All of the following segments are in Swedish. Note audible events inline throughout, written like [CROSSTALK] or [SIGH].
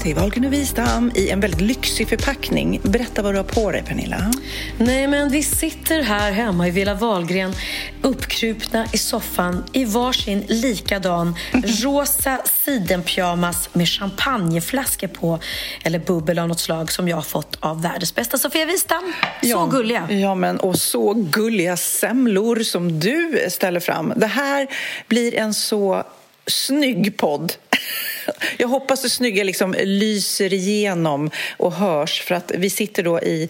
till Wahlgren och Wistam i en väldigt lyxig förpackning. Berätta vad du har på dig, Pernilla. Nej, men vi sitter här hemma i Villa Wahlgren uppkrupna i soffan i varsin likadan rosa sidenpyjamas med champagneflaskor på eller bubbel av något slag som jag har fått av världens bästa Sofia Wistam. Så ja, gulliga. Ja, men och så gulliga semlor som du ställer fram. Det här blir en så snygg podd. Jag hoppas det snygga liksom lyser igenom och hörs för att vi sitter då i...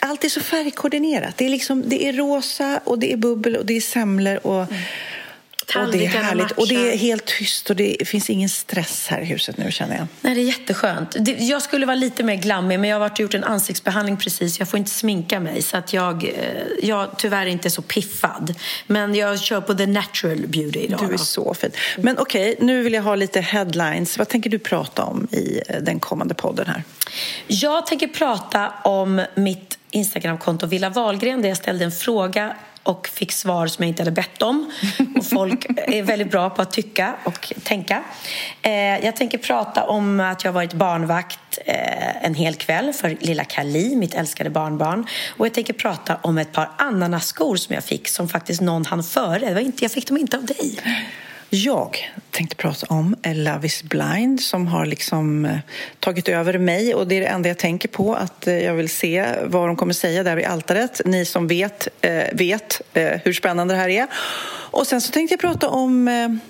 Allt är så färgkoordinerat. Det är, liksom, det är rosa och det är bubbel och det är semlor och... Mm. Och det är härligt. Och det är helt tyst och det finns ingen stress här i huset nu känner jag. Nej, det är jätteskönt. Jag skulle vara lite mer glammig men jag har varit och gjort en ansiktsbehandling precis. Jag får inte sminka mig så att jag, eh, jag tyvärr inte är så piffad. Men jag kör på the natural beauty idag. Du är så fin. Men okej, okay, nu vill jag ha lite headlines. Vad tänker du prata om i eh, den kommande podden här? Jag tänker prata om mitt Instagramkonto Villa Wahlgren där jag ställde en fråga och fick svar som jag inte hade bett om. Och folk är väldigt bra på att tycka och tänka. Eh, jag tänker prata om att jag har varit barnvakt eh, en hel kväll för lilla Kali, mitt älskade barnbarn. Och jag tänker prata om ett par ananaskor som jag fick som faktiskt någon hann före. Det var inte, jag fick dem inte av dig. Jag tänkte prata om Love is blind som har liksom eh, tagit över mig och det är det enda jag tänker på att eh, jag vill se vad de kommer säga där vid altaret. Ni som vet, eh, vet hur spännande det här är. Och sen så tänkte jag prata om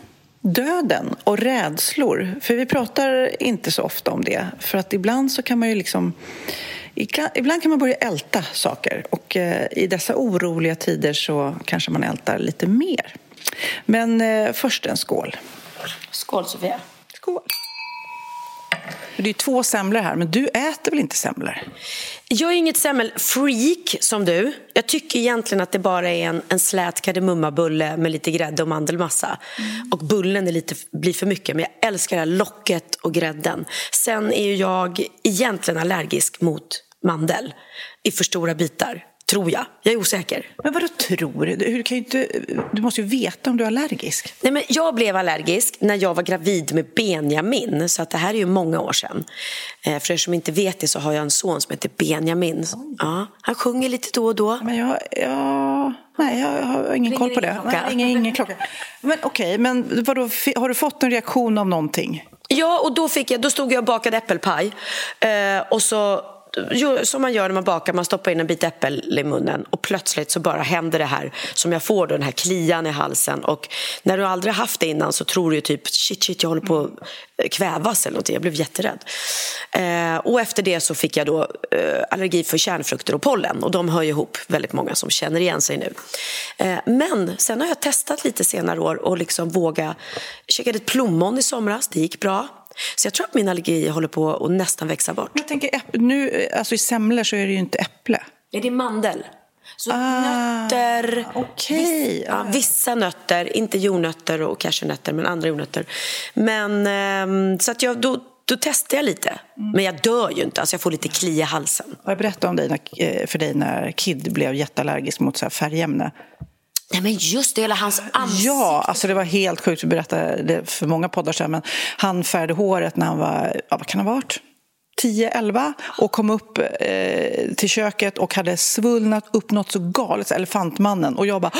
döden och rädslor. För vi pratar inte så ofta om det. För att ibland så kan man ju liksom Ibland kan man börja älta saker och i dessa oroliga tider så kanske man ältar lite mer. Men eh, först en skål. Skål, Sofia. Skål. Det är två semlor här, men du äter väl inte semlor? Jag är inget semmelfreak som du. Jag tycker egentligen att det bara är en, en slät kardemummabulle med lite grädde och mandelmassa. Mm. Och bullen är lite, blir för mycket, men jag älskar det här locket och grädden. Sen är jag egentligen allergisk mot mandel i för stora bitar. Tror jag. Jag är osäker. Men vad tror du? Du, kan inte, du måste ju veta om du är allergisk. Nej, men jag blev allergisk när jag var gravid med Benjamin. Så att det här är ju många år sedan. Eh, för er som inte vet det så har jag en son som heter Benjamin. Ja, han sjunger lite då och då. Men jag, jag, nej, jag har ingen koll på det. Nej, ingen, ingen klocka. Men okej, okay, men vadå, har du fått en reaktion av någonting? Ja, och då, fick jag, då stod jag och bakade äppelpaj. Eh, och så som man gör när man bakar, man stoppar in en bit äpple i munnen och plötsligt så bara händer det här som jag får då, den här klian i halsen och när du aldrig haft det innan så tror du typ shit shit jag håller på att kvävas eller någonting. Jag blev jätterädd. Eh, och efter det så fick jag då eh, allergi för kärnfrukter och pollen och de hör ju ihop väldigt många som känner igen sig nu. Eh, men sen har jag testat lite senare år och liksom våga, käkade ett plommon i somras, det gick bra. Så jag tror att min allergi håller på att nästan växa bort. Jag tänker, nu, alltså I semlor så är det ju inte äpple. Är det mandel? Så ah, nötter, okay. vissa, ja, vissa nötter, inte jordnötter och cashewnötter men andra jordnötter. Men, eh, så att jag, då, då testar jag lite. Mm. Men jag dör ju inte, alltså jag får lite kli i halsen. Jag berättade om dig när, eh, för dig när Kid blev jätteallergisk mot så färgämne. Nej men just det, hela hans ansikte. Ja, alltså det var helt sjukt. Vi berättade det för många poddar sedan. Men han färgade håret när han var, ja, vad kan han ha varit? 10-11 och kom upp eh, till köket och hade svullnat upp något så galet, elefantmannen. Och jag bara...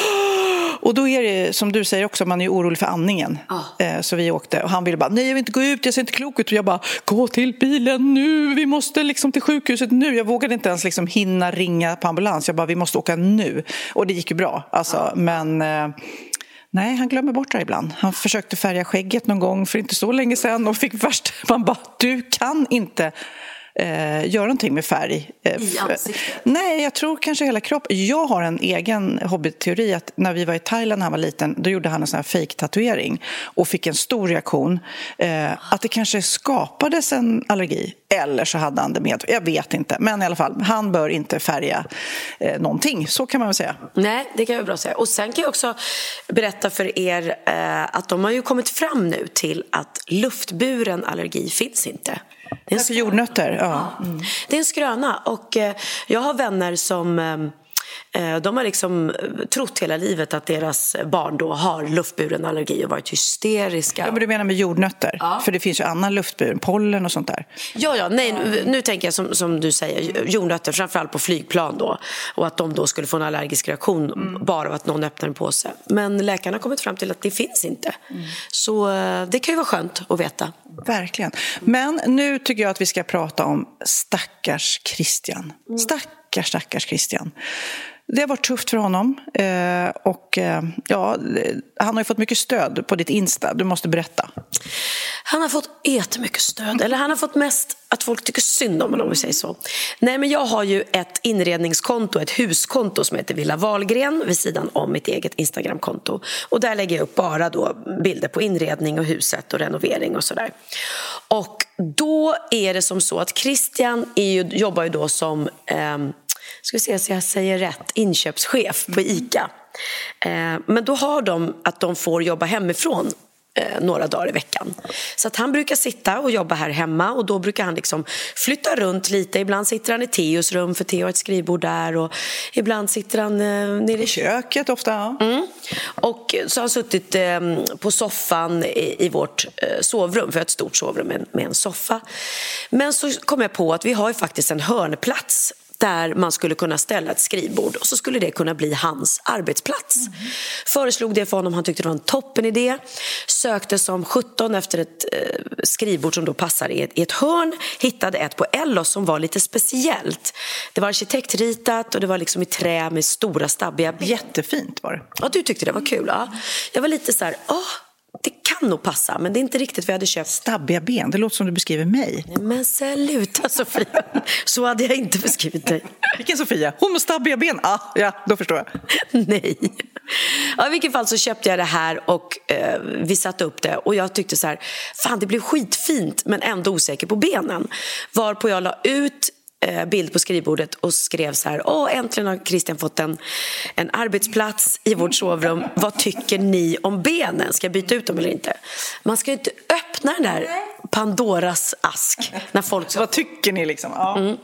Och då är det som du säger också, man är orolig för andningen. Ah. Eh, så vi åkte och han ville bara, nej jag vill inte gå ut, jag ser inte klok ut. Och jag bara, gå till bilen nu, vi måste liksom till sjukhuset nu. Jag vågade inte ens liksom hinna ringa på ambulans, jag bara, vi måste åka nu. Och det gick ju bra, alltså. Ah. Men eh, Nej, han glömmer bort det ibland. Han försökte färga skägget någon gång för inte så länge sedan och fick värst... Man bara, du kan inte eh, göra någonting med färg. Eh, I ansiktet? Nej, jag tror kanske hela kroppen. Jag har en egen hobbyteori att när vi var i Thailand när han var liten då gjorde han en sån här fake-tatuering och fick en stor reaktion. Eh, att det kanske skapades en allergi eller så hade han det med. Jag vet inte, men i alla fall, han bör inte färga eh, någonting. Så kan man väl säga. Nej, det kan jag bra säga. Och sen kan jag också berätta för er eh, att de har ju kommit fram nu till att luftburen allergi finns inte. Det är, alltså jordnötter? Ja. Mm. Det är en skröna. Och eh, jag har vänner som Eh, de har liksom eh, trott hela livet att deras barn då har luftburen allergi och varit hysteriska. Ja, men du menar med jordnötter? Ja. För det finns ju annan luftburen, pollen och sånt där. Ja, ja, nej, nu, nu tänker jag som, som du säger, jordnötter, framförallt på flygplan då. Och att de då skulle få en allergisk reaktion mm. bara av att någon öppnar en påse. Men läkarna har kommit fram till att det finns inte. Mm. Så eh, det kan ju vara skönt att veta. Verkligen. Men nu tycker jag att vi ska prata om stackars Christian. Mm. Stackars, stackars Christian. Det har varit tufft för honom. Eh, och, eh, ja, han har fått mycket stöd på ditt Insta. Du måste berätta. Han har fått jättemycket stöd. Eller han har fått mest att folk tycker synd om honom, om vi säger så. Nej, men jag har ju ett inredningskonto, ett huskonto som heter Villa Valgren vid sidan om mitt eget Instagramkonto. Och där lägger jag upp bara då bilder på inredning och huset och renovering och sådär. Och då är det som så att Christian är ju, jobbar ju då som eh, ska se så jag säger rätt, inköpschef på ICA. Eh, men då har de att de får jobba hemifrån eh, några dagar i veckan. Så att han brukar sitta och jobba här hemma och då brukar han liksom flytta runt lite. Ibland sitter han i Teos rum för Teo har ett skrivbord där och ibland sitter han eh, nere i köket ofta. Mm. Och så har han suttit eh, på soffan i, i vårt eh, sovrum, för jag har ett stort sovrum med, med en soffa. Men så kom jag på att vi har ju faktiskt en hörnplats där man skulle kunna ställa ett skrivbord och så skulle det kunna bli hans arbetsplats. Mm. Föreslog det för honom, han tyckte det var en toppenidé. Sökte som 17 efter ett eh, skrivbord som då passar i ett, i ett hörn. Hittade ett på Ellos som var lite speciellt. Det var arkitektritat och det var liksom i trä med stora stabbiga. Jättefint var det. Ja, du tyckte det var kul. Ja. Jag var lite så här, åh, kan nog passa, men det är inte riktigt vad jag hade köpt. Stabbiga ben, det låter som du beskriver mig. Men sluta Sofia, [LAUGHS] så hade jag inte beskrivit dig. Vilken Sofia? Hon med stabbiga ben? Ah, ja, då förstår jag. [LAUGHS] Nej. Ja, I vilket fall så köpte jag det här och eh, vi satte upp det och jag tyckte så här, fan det blev skitfint men ändå osäker på benen. Varpå jag la ut bild på skrivbordet och skrev så här Åh, äntligen har Christian fått en, en arbetsplats i vårt sovrum. Vad tycker ni om benen? Ska jag byta ut dem eller inte? Man ska ju inte öppna den där Pandoras ask. När folk Vad tycker ni liksom? Ja. Mm.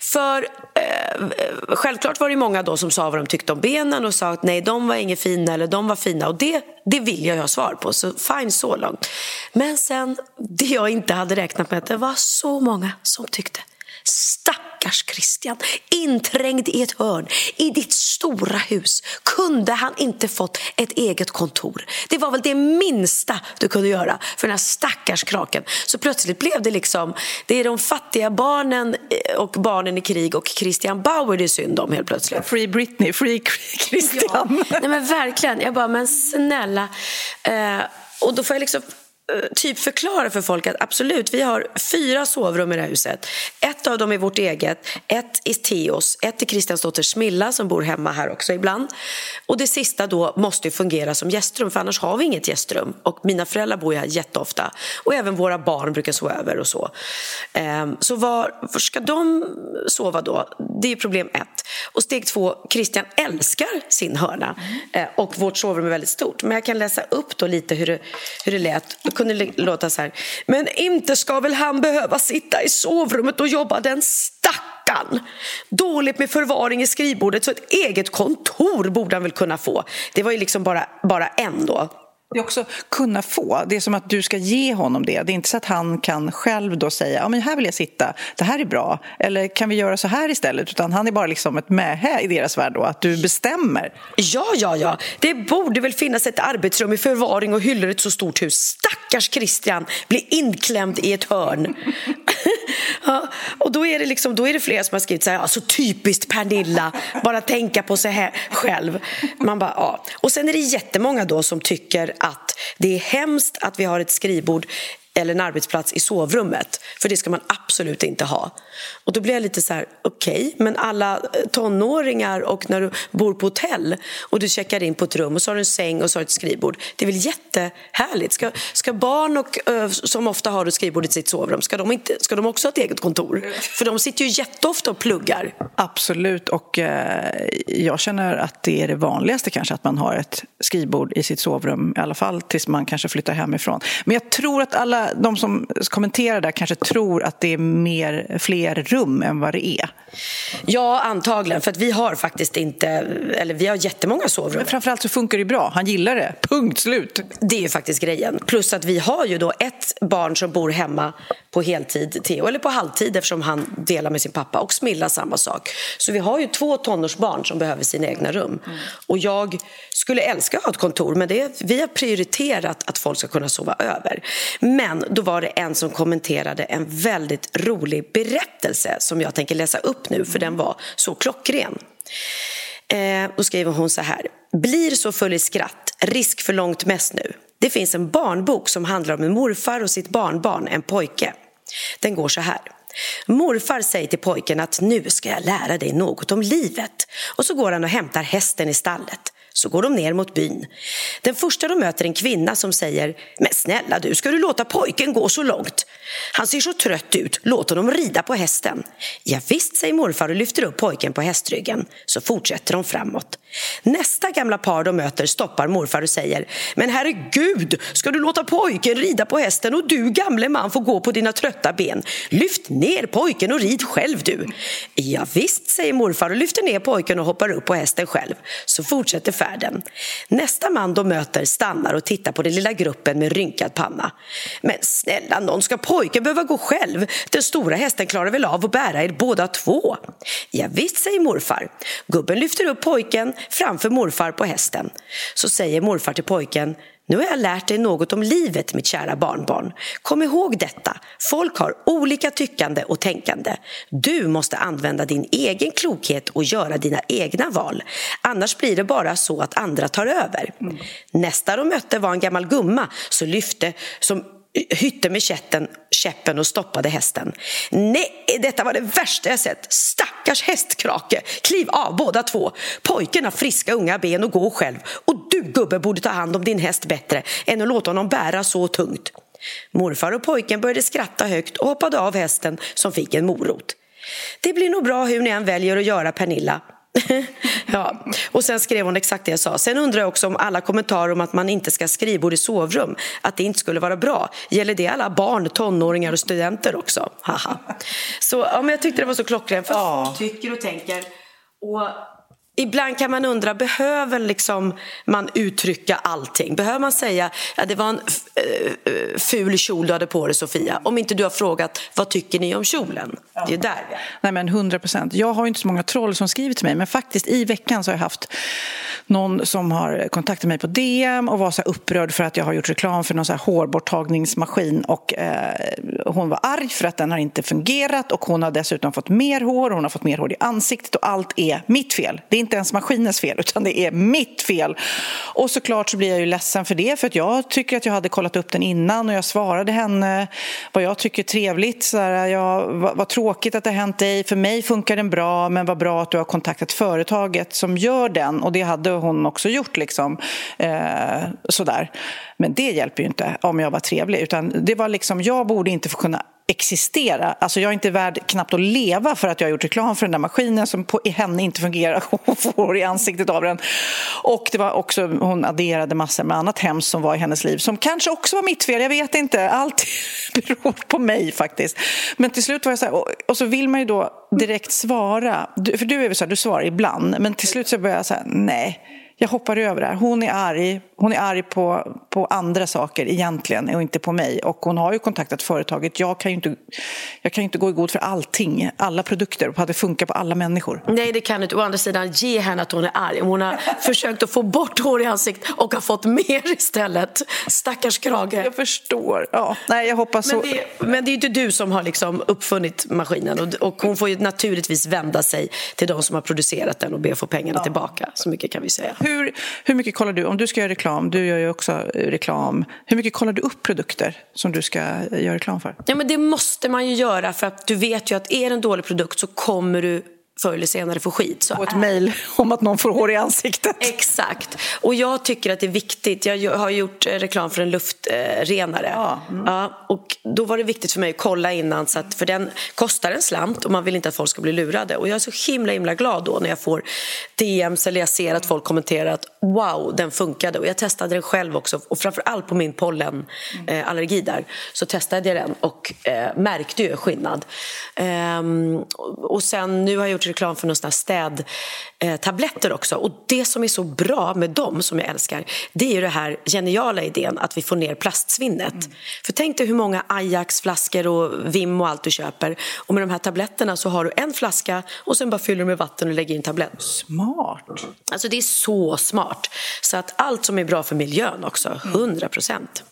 För eh, självklart var det många då som sa vad de tyckte om benen och sa att nej, de var inget fina eller de var fina. Och det, det vill jag ha svar på, så fine så långt. Men sen, det jag inte hade räknat med, att det var så många som tyckte Stackars Christian, inträngd i ett hörn i ditt stora hus. Kunde han inte fått ett eget kontor? Det var väl det minsta du kunde göra för den här stackars kraken. Så plötsligt blev det liksom, det är de fattiga barnen eh, och barnen i krig och Christian Bauer det är synd om helt plötsligt. Free Britney, free Christian. Ja, nej men verkligen. Jag bara, men snälla. Eh, och då får jag liksom typ förklara för folk att absolut, vi har fyra sovrum i det här huset. Ett av dem är vårt eget, ett i Teos, ett i Kristiansdotter Smilla som bor hemma här också ibland. Och det sista då måste fungera som gästrum för annars har vi inget gästrum. Och mina föräldrar bor ju här jätteofta och även våra barn brukar sova över och så. Ehm, så var, var ska de sova då? Det är problem ett. Och steg två, Christian älskar sin hörna mm. och vårt sovrum är väldigt stort. Men jag kan läsa upp då lite hur det, hur det lät kunde låta så här. Men inte ska väl han behöva sitta i sovrummet och jobba den stackarn. Dåligt med förvaring i skrivbordet så ett eget kontor borde han väl kunna få. Det var ju liksom bara, bara en då. Det är också kunna få. Det är som att du ska ge honom det. Det är inte så att han kan själv då säga ja, men här vill jag sitta, det här är bra. Eller kan vi göra så här istället? Utan han är bara liksom ett mähä i deras värld då, att du bestämmer. Ja, ja, ja. Det borde väl finnas ett arbetsrum i förvaring och hyllor i ett så stort hus. Stackars Christian blir inklämd i ett hörn. [LAUGHS] ja, och då är, det liksom, då är det flera som har skrivit så här, ja, så typiskt Pernilla, bara tänka på sig här själv. Man bara, ja. Och sen är det jättemånga då som tycker att det är hemskt att vi har ett skrivbord eller en arbetsplats i sovrummet. För det ska man absolut inte ha. Och då blir jag lite så här, okej, okay, men alla tonåringar och när du bor på hotell och du checkar in på ett rum och så har du en säng och så har du ett skrivbord. Det är väl jättehärligt? Ska, ska barn och, som ofta har ett skrivbord i sitt sovrum, ska de, inte, ska de också ha ett eget kontor? För de sitter ju jätteofta och pluggar. Absolut, och eh, jag känner att det är det vanligaste kanske att man har ett skrivbord i sitt sovrum, i alla fall tills man kanske flyttar hemifrån. Men jag tror att alla de som kommenterar där kanske tror att det är mer, fler rum än vad det är. Ja, antagligen. För att vi har faktiskt inte... Eller vi har jättemånga sovrum. Men framförallt så funkar det bra. Han gillar det. Punkt slut. Det är ju faktiskt grejen. Plus att vi har ju då ett barn som bor hemma på heltid, Theo, eller på halvtid eftersom han delar med sin pappa. Och Smilla samma sak. Så vi har ju två tonårsbarn som behöver sina egna rum. Mm. Och jag skulle älska att ha ett kontor, men det, vi har prioriterat att folk ska kunna sova över. Men då var det en som kommenterade en väldigt rolig berättelse som jag tänker läsa upp nu, för den var så klockren. Eh, då skriver hon så här. Blir så full i skratt, risk för långt mest nu. Det finns en barnbok som handlar om en morfar och sitt barnbarn, en pojke. Den går så här. Morfar säger till pojken att nu ska jag lära dig något om livet. Och så går han och hämtar hästen i stallet. Så går de ner mot byn. Den första de möter en kvinna som säger Men snälla du, ska du låta pojken gå så långt? Han ser så trött ut, låt honom rida på hästen. Ja, visst, säger morfar och lyfter upp pojken på hästryggen. Så fortsätter de framåt. Nästa gamla par de möter stoppar morfar och säger Men herregud, ska du låta pojken rida på hästen och du gamle man får gå på dina trötta ben? Lyft ner pojken och rid själv du. Ja, visst, säger morfar och lyfter ner pojken och hoppar upp på hästen själv. Så fortsätter färden. Nästa man de möter stannar och tittar på den lilla gruppen med rynkad panna. Men snälla någon, ska pojken behöva gå själv? Den stora hästen klarar väl av att bära er båda två? Ja, visst, säger morfar. Gubben lyfter upp pojken framför morfar på hästen. Så säger morfar till pojken nu har jag lärt dig något om livet, mitt kära barnbarn. Kom ihåg detta. Folk har olika tyckande och tänkande. Du måste använda din egen klokhet och göra dina egna val. Annars blir det bara så att andra tar över. Mm. Nästa de mötte var en gammal gumma som lyfte, som hytte med kätten, käppen och stoppade hästen. Nej, detta var det värsta jag sett. Stackars hästkrake! Kliv av båda två. Pojken har friska unga ben och går själv. Och du gubbe borde ta hand om din häst bättre än att låta honom bära så tungt. Morfar och pojken började skratta högt och hoppade av hästen som fick en morot. Det blir nog bra hur ni än väljer att göra, Pernilla, [LAUGHS] ja, och sen skrev hon exakt det jag sa. Sen undrar jag också om alla kommentarer om att man inte ska skrivbord i sovrum, att det inte skulle vara bra. Gäller det alla barn, tonåringar och studenter också? Haha. Så ja, men jag tyckte det var så klockrent, för ja. tycker och tänker. Och Ibland kan man undra, behöver liksom man uttrycka allting? Behöver man säga att det var en äh, ful kjol du hade på dig, Sofia? Om inte du har frågat, vad tycker ni om kjolen? Det är där. Nej, men 100 procent. Jag har inte så många troll som skriver till mig, men faktiskt i veckan så har jag haft någon som har kontaktat mig på DM och var så upprörd för att jag har gjort reklam för någon så här hårborttagningsmaskin och eh, hon var arg för att den har inte fungerat och hon har dessutom fått mer hår och hon har fått mer hår i ansiktet och allt är mitt fel. Det är inte ens maskinens fel utan det är mitt fel. Och såklart så blir jag ju ledsen för det för att jag tycker att jag hade kollat upp den innan och jag svarade henne vad jag tycker är trevligt. Så här, jag, vad, vad tråkigt att det har hänt dig. För mig funkar den bra men vad bra att du har kontaktat företaget som gör den och det hade hon också gjort. Liksom. Eh, sådär. Men det hjälper ju inte om jag var trevlig. Utan det var liksom, jag borde inte få kunna existera. Alltså jag är inte värd knappt att leva för att jag har gjort reklam för den där maskinen som på, henne inte fungerar. [LAUGHS] Hon får i ansiktet av den. Och det var också, hon adderade massor med annat hemskt som var i hennes liv som kanske också var mitt fel. Jag vet inte. Allt [LAUGHS] beror på mig faktiskt. Men till slut var jag så här, och, och så vill man ju då direkt svara. Du, för du är väl så här, du svarar ibland, men till slut så börjar jag så här... nej jag hoppar över det här. Hon är arg, hon är arg på, på andra saker egentligen och inte på mig. Och hon har ju kontaktat företaget. Jag kan ju inte, jag kan inte gå i god för allting, alla produkter och det funkar på alla människor. Nej, det kan du inte. Å andra sidan, ge henne att hon är arg. Om hon har [LAUGHS] försökt att få bort hår i ansiktet och har fått mer [LAUGHS] istället. Stackars krage. Jag förstår. Ja, nej, jag hoppas men, det, men det är inte du som har liksom uppfunnit maskinen och, och hon får ju naturligtvis vända sig till de som har producerat den och be att få pengarna ja. tillbaka. Så mycket kan vi säga. Hur, hur mycket kollar du, om du ska göra reklam, du gör ju också eh, reklam, hur mycket kollar du upp produkter som du ska eh, göra reklam för? Ja, men det måste man ju göra för att du vet ju att är det en dålig produkt så kommer du förr eller senare får skit. Så och ett mejl [LAUGHS] om att någon får hår i ansiktet. Exakt. Och jag tycker att det är viktigt. Jag har gjort eh, reklam för en luftrenare. Ja. Mm. ja. och då var det viktigt för mig att kolla innan, så att, för den kostar en slant och man vill inte att folk ska bli lurade. Och jag är så himla himla glad då när jag får DMs eller jag ser att folk kommenterar att wow, den funkade. Och jag testade den själv också och framförallt på min pollenallergi eh, där så testade jag den och eh, märkte ju skillnad. Ehm, och sen nu har jag gjort reklam för några städtabletter också. Och det som är så bra med dem, som jag älskar, det är ju den här geniala idén att vi får ner plastsvinnet. Mm. För tänk dig hur många Ajax-flaskor och Vim och allt du köper. Och med de här tabletterna så har du en flaska och sen bara fyller du med vatten och lägger in tablett. Smart! Alltså det är så smart. Så att allt som är bra för miljön också, 100 procent.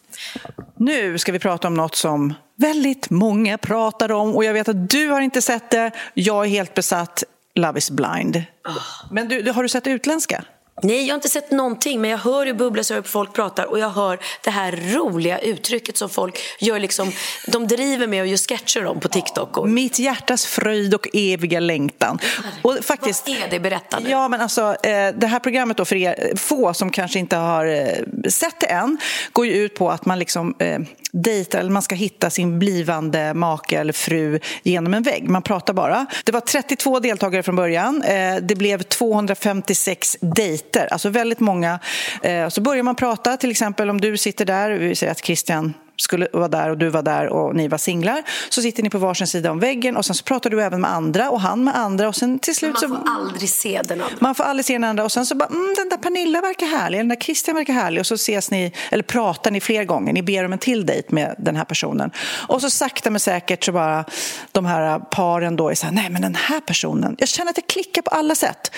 Nu ska vi prata om något som väldigt många pratar om och jag vet att du har inte sett det. Jag är helt besatt. Love is blind. Oh. Men du, har du sett utländska? Nej, jag har inte sett någonting, men jag hör ju bubblas, jag hör folk pratar och jag hör det här roliga uttrycket som folk gör liksom, de driver med och gör sketcher om på TikTok. Och... Mitt hjärtas fröjd och eviga längtan. Och faktiskt, Vad är det? Berätta nu. Ja, men alltså, eh, det här programmet då för er få som kanske inte har eh, sett det än går ju ut på att man liksom eh, dejtar eller man ska hitta sin blivande make eller fru genom en vägg. Man pratar bara. Det var 32 deltagare från början. Det blev 256 dejter dejter, alltså väldigt många. Eh, så börjar man prata, till exempel om du sitter där, vi säger att Christian skulle vara där och du var där och ni var singlar så sitter ni på varsin sida om väggen och sen så pratar du även med andra och han med andra och sen till slut så... Man får aldrig se den andra. Man får aldrig se den andra och sen så bara mm, den där Pernilla verkar härlig, den där Christian verkar härlig och så ses ni, eller pratar ni fler gånger, ni ber om en till dejt med den här personen och så sakta men säkert så bara de här paren då är så här, nej men den här personen, jag känner att det klickar på alla sätt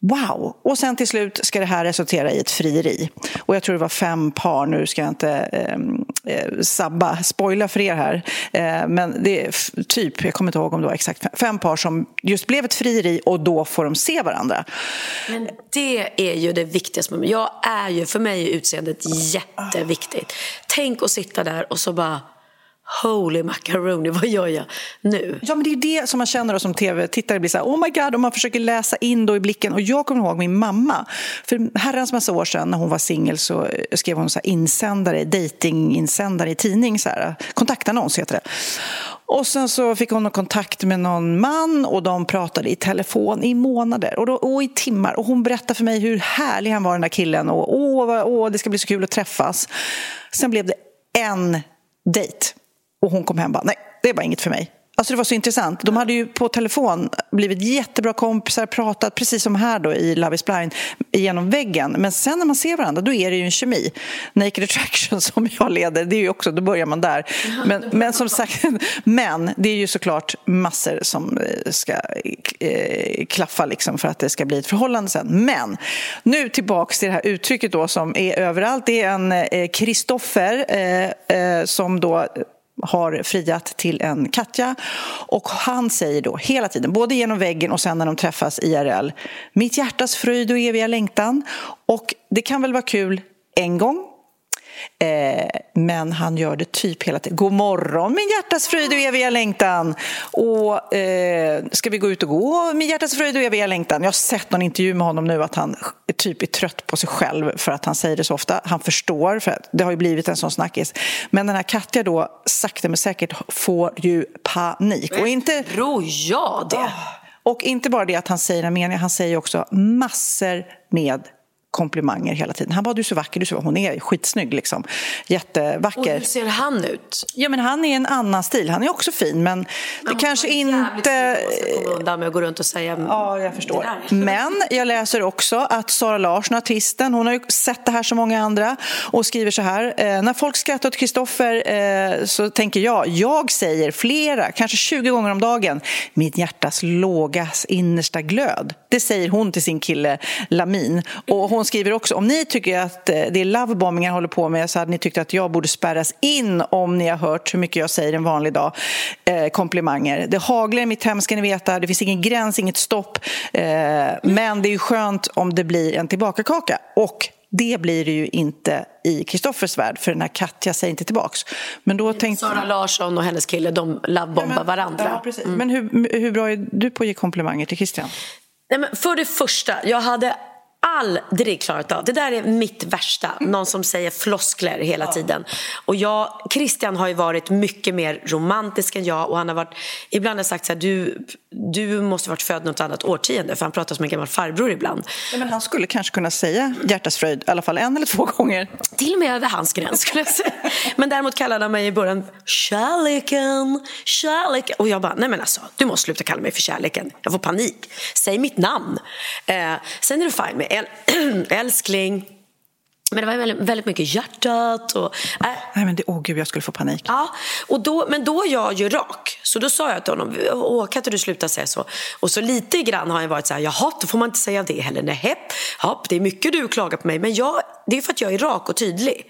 Wow! Och sen till slut ska det här resultera i ett frieri. Och jag tror det var fem par, nu ska jag inte ehm, eh, sabba, spoila för er här. Eh, men det är typ, jag kommer inte ihåg om det var exakt fem par som just blev ett frieri och då får de se varandra. Men det är ju det viktigaste. Jag är ju, för mig är utseendet jätteviktigt. Tänk att sitta där och så bara Holy macaroni, [LAUGHS] vad gör jag nu? Ja, men det är det som man känner då som tv-tittare blir så här, oh my god, och man försöker läsa in då i blicken. Och jag kommer ihåg min mamma, för herrans massa år sedan när hon var singel så eh, skrev hon så här insändare, datinginsändare i tidning, så här, kontaktannons heter det. Och sen så fick hon kontakt med någon man och de pratade i telefon i månader och, då, och i timmar. Och hon berättade för mig hur härlig han var den där killen och åh, åh, det ska bli så kul att träffas. Sen blev det en dejt och hon kom hem och bara, nej, det var inget för mig. Alltså det var så intressant. De hade ju på telefon blivit jättebra kompisar, pratat precis som här då i Love is blind genom väggen. Men sen när man ser varandra då är det ju en kemi. Naked attraction [LAUGHS] som jag leder, det är ju också, då börjar man där. Men, men som sagt, [LAUGHS] men det är ju såklart massor som eh, ska eh, klaffa liksom för att det ska bli ett förhållande sen. Men nu tillbaks till det här uttrycket då som är överallt. Det är en eh, Kristoffer eh, eh, som då har friat till en Katja. Och han säger då hela tiden, både genom väggen och sen när de träffas IRL, mitt hjärtas fröjd och eviga längtan. Och det kan väl vara kul en gång, Eh, men han gör det typ hela tiden. God morgon min hjärtas fröjd och eviga längtan. Och eh, ska vi gå ut och gå min hjärtas fröjd och eviga längtan. Jag har sett någon intervju med honom nu att han typ är trött på sig själv för att han säger det så ofta. Han förstår, för det har ju blivit en sån snackis. Men den här Katja då, sakta men säkert, får ju panik. Och inte... Tror jag det? Och inte bara det att han säger den meningen, han säger också massor med komplimanger hela tiden. Han bara, du är så vacker, du är så Hon är skitsnygg liksom. Jättevacker. Och hur ser han ut? Ja, men han är en annan stil. Han är också fin, men det kanske inte... undan med att gå runt och säga Ja, jag förstår. Men jag läser också att Sara Larsson, artisten, hon har ju sett det här som många andra och skriver så här. Eh, när folk skrattar åt Kristoffer eh, så tänker jag, jag säger flera, kanske 20 gånger om dagen, mitt hjärtas låga innersta glöd. Det säger hon till sin kille Lamin. Och hon skriver också, om ni tycker att eh, det är lovebombing jag håller på med så hade ni tyckt att jag borde spärras in om ni har hört hur mycket jag säger en vanlig dag. Eh, komplimanger. Det haglar i mitt hem ska ni veta, det finns ingen gräns, inget stopp. Eh, men det är ju skönt om det blir en tillbakakaka. Och det blir det ju inte i Kristoffers värld, för den här Katja säger inte tillbaks. Men då tänkte... Sara Larsson och hennes kille, de lovebombar ja, varandra. Ja, precis. Mm. Men hur, hur bra är du på att ge komplimanger till Christian? Nej, men för det första, jag hade aldrig klarat av. Det där är mitt värsta. Någon som säger floskler hela ja. tiden. Och jag, Christian har ju varit mycket mer romantisk än jag och han har varit, ibland har jag sagt så här, du, du måste varit född något annat årtionde för han pratar som en gammal farbror ibland. Ja, men han skulle kanske kunna säga hjärtas fröjd i alla fall en eller två gånger. Till och med över hans gräns skulle jag säga. [LAUGHS] Men däremot kallade han mig i början kärleken, kärleken. Och jag bara, nej men alltså, du måste sluta kalla mig för kärleken. Jag får panik. Säg mitt namn. Eh, sen är det fine med äl [CLEARS THROAT] älskling. Men det var väldigt, väldigt mycket hjärtat och... Äh. Nej men det, åh gud, jag skulle få panik. Ja, och då, men då är jag ju rak. Så då sa jag till honom, åh kan inte du sluta säga så? Och så lite grann har jag varit så här, jaha, då får man inte säga det heller. Nej, hopp, det är mycket du klagar på mig. Men jag, det är för att jag är rak och tydlig.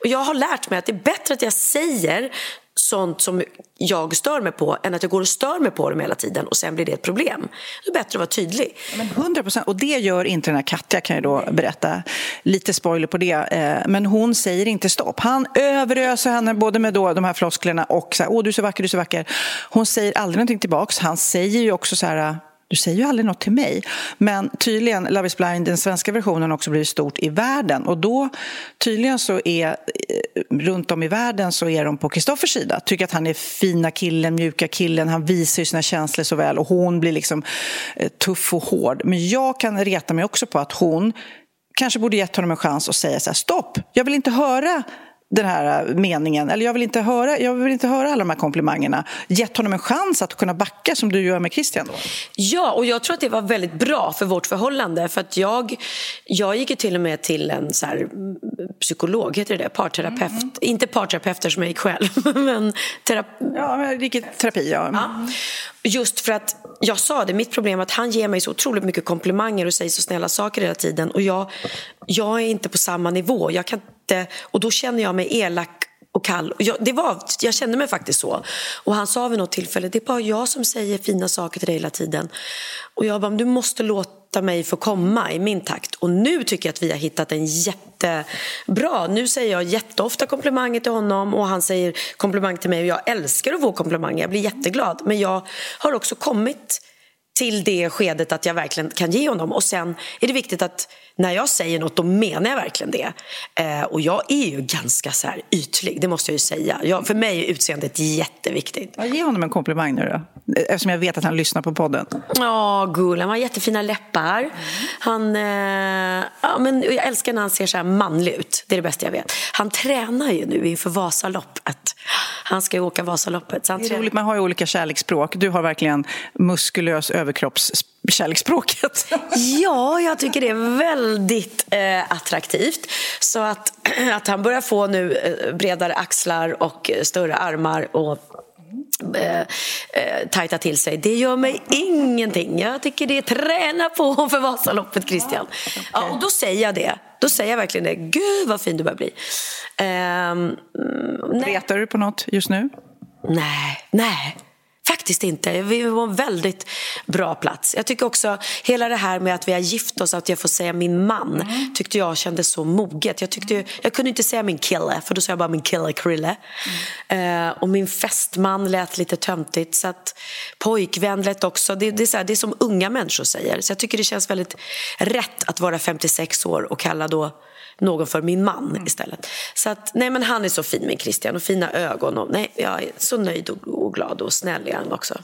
Och jag har lärt mig att det är bättre att jag säger sånt som jag stör mig på än att jag går och stör mig på dem hela tiden och sen blir det ett problem. Det är bättre att vara tydlig. Men 100 procent, och det gör inte den här Katja kan jag då berätta. Lite spoiler på det. Eh, men hon säger inte stopp. Han överöser henne både med då de här flosklerna och så här, åh du är så vacker, du är så vacker. Hon säger aldrig någonting tillbaks. Han säger ju också så här du säger ju aldrig något till mig. Men tydligen, Love is blind, den svenska versionen också blivit stort i världen. Och då, tydligen så är, eh, runt om i världen så är de på Kristoffers sida. Tycker att han är fina killen, mjuka killen, han visar ju sina känslor så väl. Och hon blir liksom eh, tuff och hård. Men jag kan reta mig också på att hon kanske borde gett honom en chans att säga så här, stopp, jag vill inte höra den här meningen. Eller jag vill, inte höra, jag vill inte höra alla de här komplimangerna. Gett honom en chans att kunna backa som du gör med Christian. Då. Ja, och jag tror att det var väldigt bra för vårt förhållande. För att jag, jag gick ju till och med till en så här, psykolog, heter det Parterapeut. Mm. Inte parterapeut som jag gick själv, [LAUGHS] men terapi. Ja, vilket terapi, ja. ja. Just för att jag sa det, mitt problem är att han ger mig så otroligt mycket komplimanger och säger så snälla saker hela tiden. Och jag, jag är inte på samma nivå. Jag kan inte, och då känner jag mig elak och kall. Jag, det var, jag kände mig faktiskt så. Och han sa vid något tillfälle, det är bara jag som säger fina saker till dig hela tiden. Och jag bara, du måste låta mig få komma i min takt. Och nu tycker jag att vi har hittat en jättebra... Nu säger jag jätteofta komplimanger till honom och han säger komplimang till mig. Och jag älskar att få komplimanger, jag blir jätteglad. Men jag har också kommit till det skedet att jag verkligen kan ge honom. Och sen är det viktigt att när jag säger något, då menar jag verkligen det. Eh, och jag är ju ganska så här ytlig, det måste jag ju säga. Jag, för mig är utseendet jätteviktigt. Ja, ge honom en komplimang nu då, eftersom jag vet att han lyssnar på podden. Ja, gull, han har jättefina läppar. Han, eh, ja, men jag älskar när han ser så här manlig ut, det är det bästa jag vet. Han tränar ju nu inför Vasaloppet. Han ska ju åka Vasaloppet. Så han det är roligt, man har ju olika kärleksspråk. Du har verkligen muskulös överkroppskärleksspråket. [LAUGHS] ja, jag tycker det är väldigt eh, attraktivt. Så att, [CLEARS THROAT] att han börjar få nu eh, bredare axlar och större armar och eh, eh, tajta till sig. Det gör mig ingenting. Jag tycker det är träna på [LAUGHS] för Vasaloppet, Christian. Ja, okay. ja, och då säger jag det. Då säger jag verkligen det. Gud, vad fin du börjar bli. Um, Retar du på något just nu? Nej, nej. Faktiskt inte. Vi var en väldigt bra plats. Jag tycker också hela det här med att vi har gift oss, att jag får säga min man, mm. tyckte jag kändes så moget. Jag, tyckte, jag kunde inte säga min kille, för då sa jag bara min kille Krille. Mm. Eh, och min fästman lät lite töntigt. Så att pojkvän lät också. Det, det, är så här, det är som unga människor säger. Så jag tycker det känns väldigt rätt att vara 56 år och kalla då någon för min man mm. istället. Så att, nej men han är så fin min Christian och fina ögon och nej, jag är så nöjd och, och glad och snäll är han också.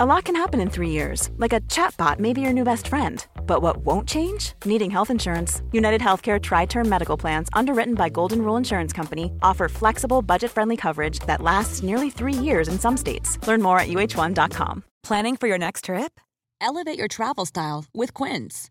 A lot can happen in three years, like a chatbot may be your new best friend. But what won't change? Needing health insurance. United Healthcare Tri Term Medical Plans, underwritten by Golden Rule Insurance Company, offer flexible, budget friendly coverage that lasts nearly three years in some states. Learn more at uh1.com. Planning for your next trip? Elevate your travel style with Quince.